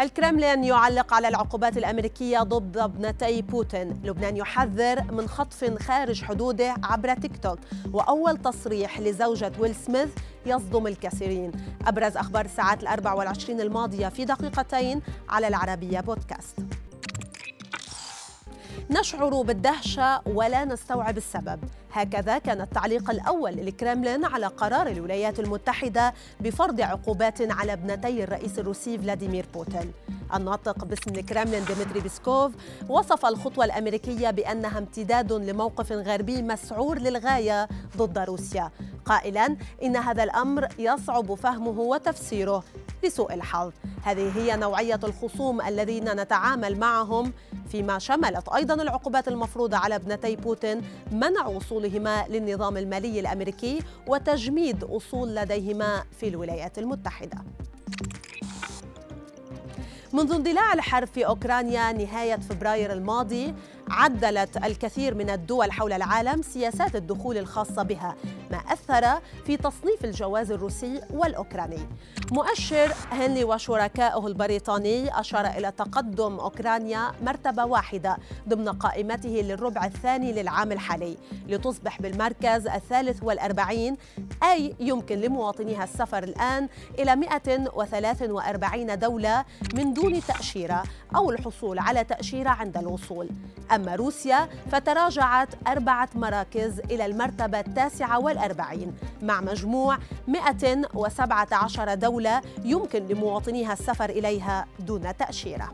الكرملين يعلق على العقوبات الأمريكية ضد ابنتي بوتين. لبنان يحذر من خطف خارج حدوده عبر تيك توك. وأول تصريح لزوجة ويل سميث يصدم الكثيرين. أبرز أخبار الساعات الأربع والعشرين الماضية في دقيقتين على العربية بودكاست. نشعر بالدهشة ولا نستوعب السبب. هكذا كان التعليق الأول للكرملين على قرار الولايات المتحدة بفرض عقوبات على ابنتي الرئيس الروسي فلاديمير بوتين. الناطق باسم الكرملين ديمتري بيسكوف وصف الخطوة الأمريكية بأنها امتداد لموقف غربي مسعور للغاية ضد روسيا. قائلا إن هذا الأمر يصعب فهمه وتفسيره. لسوء الحظ. هذه هي نوعية الخصوم الذين نتعامل معهم فيما شملت أيضا العقوبات المفروضة على ابنتي بوتين منع وصولهما للنظام المالي الأمريكي وتجميد أصول لديهما في الولايات المتحدة. منذ اندلاع الحرب في أوكرانيا نهاية فبراير الماضي عدلت الكثير من الدول حول العالم سياسات الدخول الخاصة بها ما أثر في تصنيف الجواز الروسي والأوكراني. مؤشر هنلي وشركائه البريطاني أشار إلى تقدم أوكرانيا مرتبة واحدة ضمن قائمته للربع الثاني للعام الحالي لتصبح بالمركز الثالث والأربعين أي يمكن لمواطنيها السفر الآن إلى 143 دولة من دون تأشيرة أو الحصول على تأشيرة عند الوصول. أما روسيا فتراجعت أربعة مراكز إلى المرتبة التاسعة والأربعين مع مجموع 117 دولة يمكن لمواطنيها السفر إليها دون تأشيرة.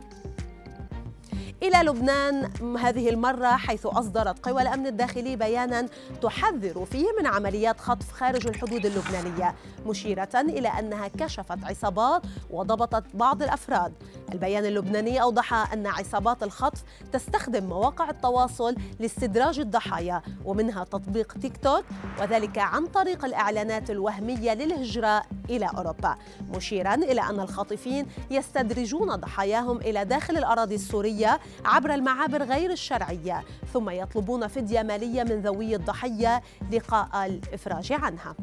إلى لبنان هذه المرة حيث أصدرت قوى الأمن الداخلي بيانا تحذر فيه من عمليات خطف خارج الحدود اللبنانية مشيرة إلى أنها كشفت عصابات وضبطت بعض الأفراد. البيان اللبناني أوضح أن عصابات الخطف تستخدم مواقع التواصل لاستدراج الضحايا ومنها تطبيق تيك توك وذلك عن طريق الإعلانات الوهمية للهجرة إلى أوروبا مشيرا إلى أن الخاطفين يستدرجون ضحاياهم إلى داخل الأراضي السورية عبر المعابر غير الشرعية ثم يطلبون فدية مالية من ذوي الضحية. لقاء الإفراج عنها.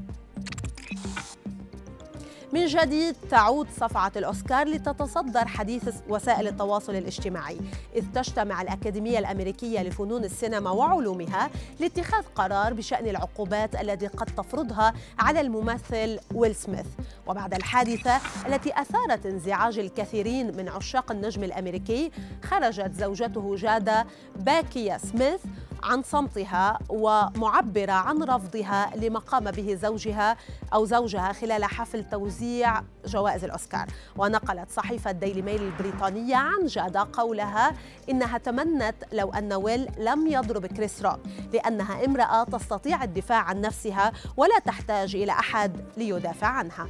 من جديد تعود صفعة الأوسكار لتتصدر حديث وسائل التواصل الاجتماعي إذ تجتمع الأكاديمية الأمريكية لفنون السينما وعلومها لاتخاذ قرار بشأن العقوبات التي قد تفرضها على الممثل ويل سميث. وبعد الحادثة التي أثارت انزعاج الكثيرين من عشاق النجم الأمريكي خرجت زوجته جادا بينكيت سميث عن صمتها ومعبرة عن رفضها لما قام به زوجها أو زوجها خلال حفل توزيع جوائز الأوسكار. ونقلت صحيفة ديلي ميل البريطانية عن جادا قولها إنها تمنت لو أن ويل لم يضرب كريس روك لأنها امرأة تستطيع الدفاع عن نفسها ولا تحتاج إلى أحد ليدافع عنها.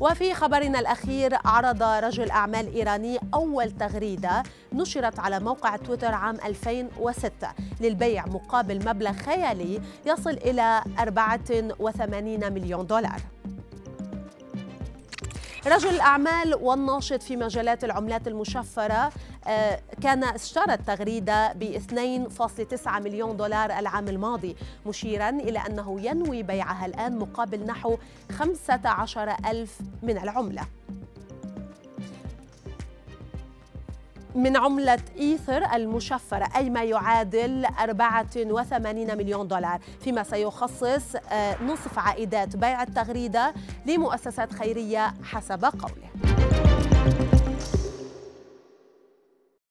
وفي خبرنا الأخير عرض رجل أعمال إيراني أول تغريدة نشرت على موقع تويتر عام 2006 للبيع مقابل مبلغ خيالي يصل إلى 84 مليون دولار. رجل الأعمال والناشط في مجالات العملات المشفرة آه، كان اشترى التغريدة ب 2.9 مليون دولار العام الماضي مشيرا إلى أنه ينوي بيعها الآن مقابل نحو 15 ألف من العملة. من عملة إيثر المشفرة أي ما يعادل 84 مليون دولار فيما سيخصص آه، نصف عائدات بيع التغريدة لمؤسسات خيرية حسب قوله.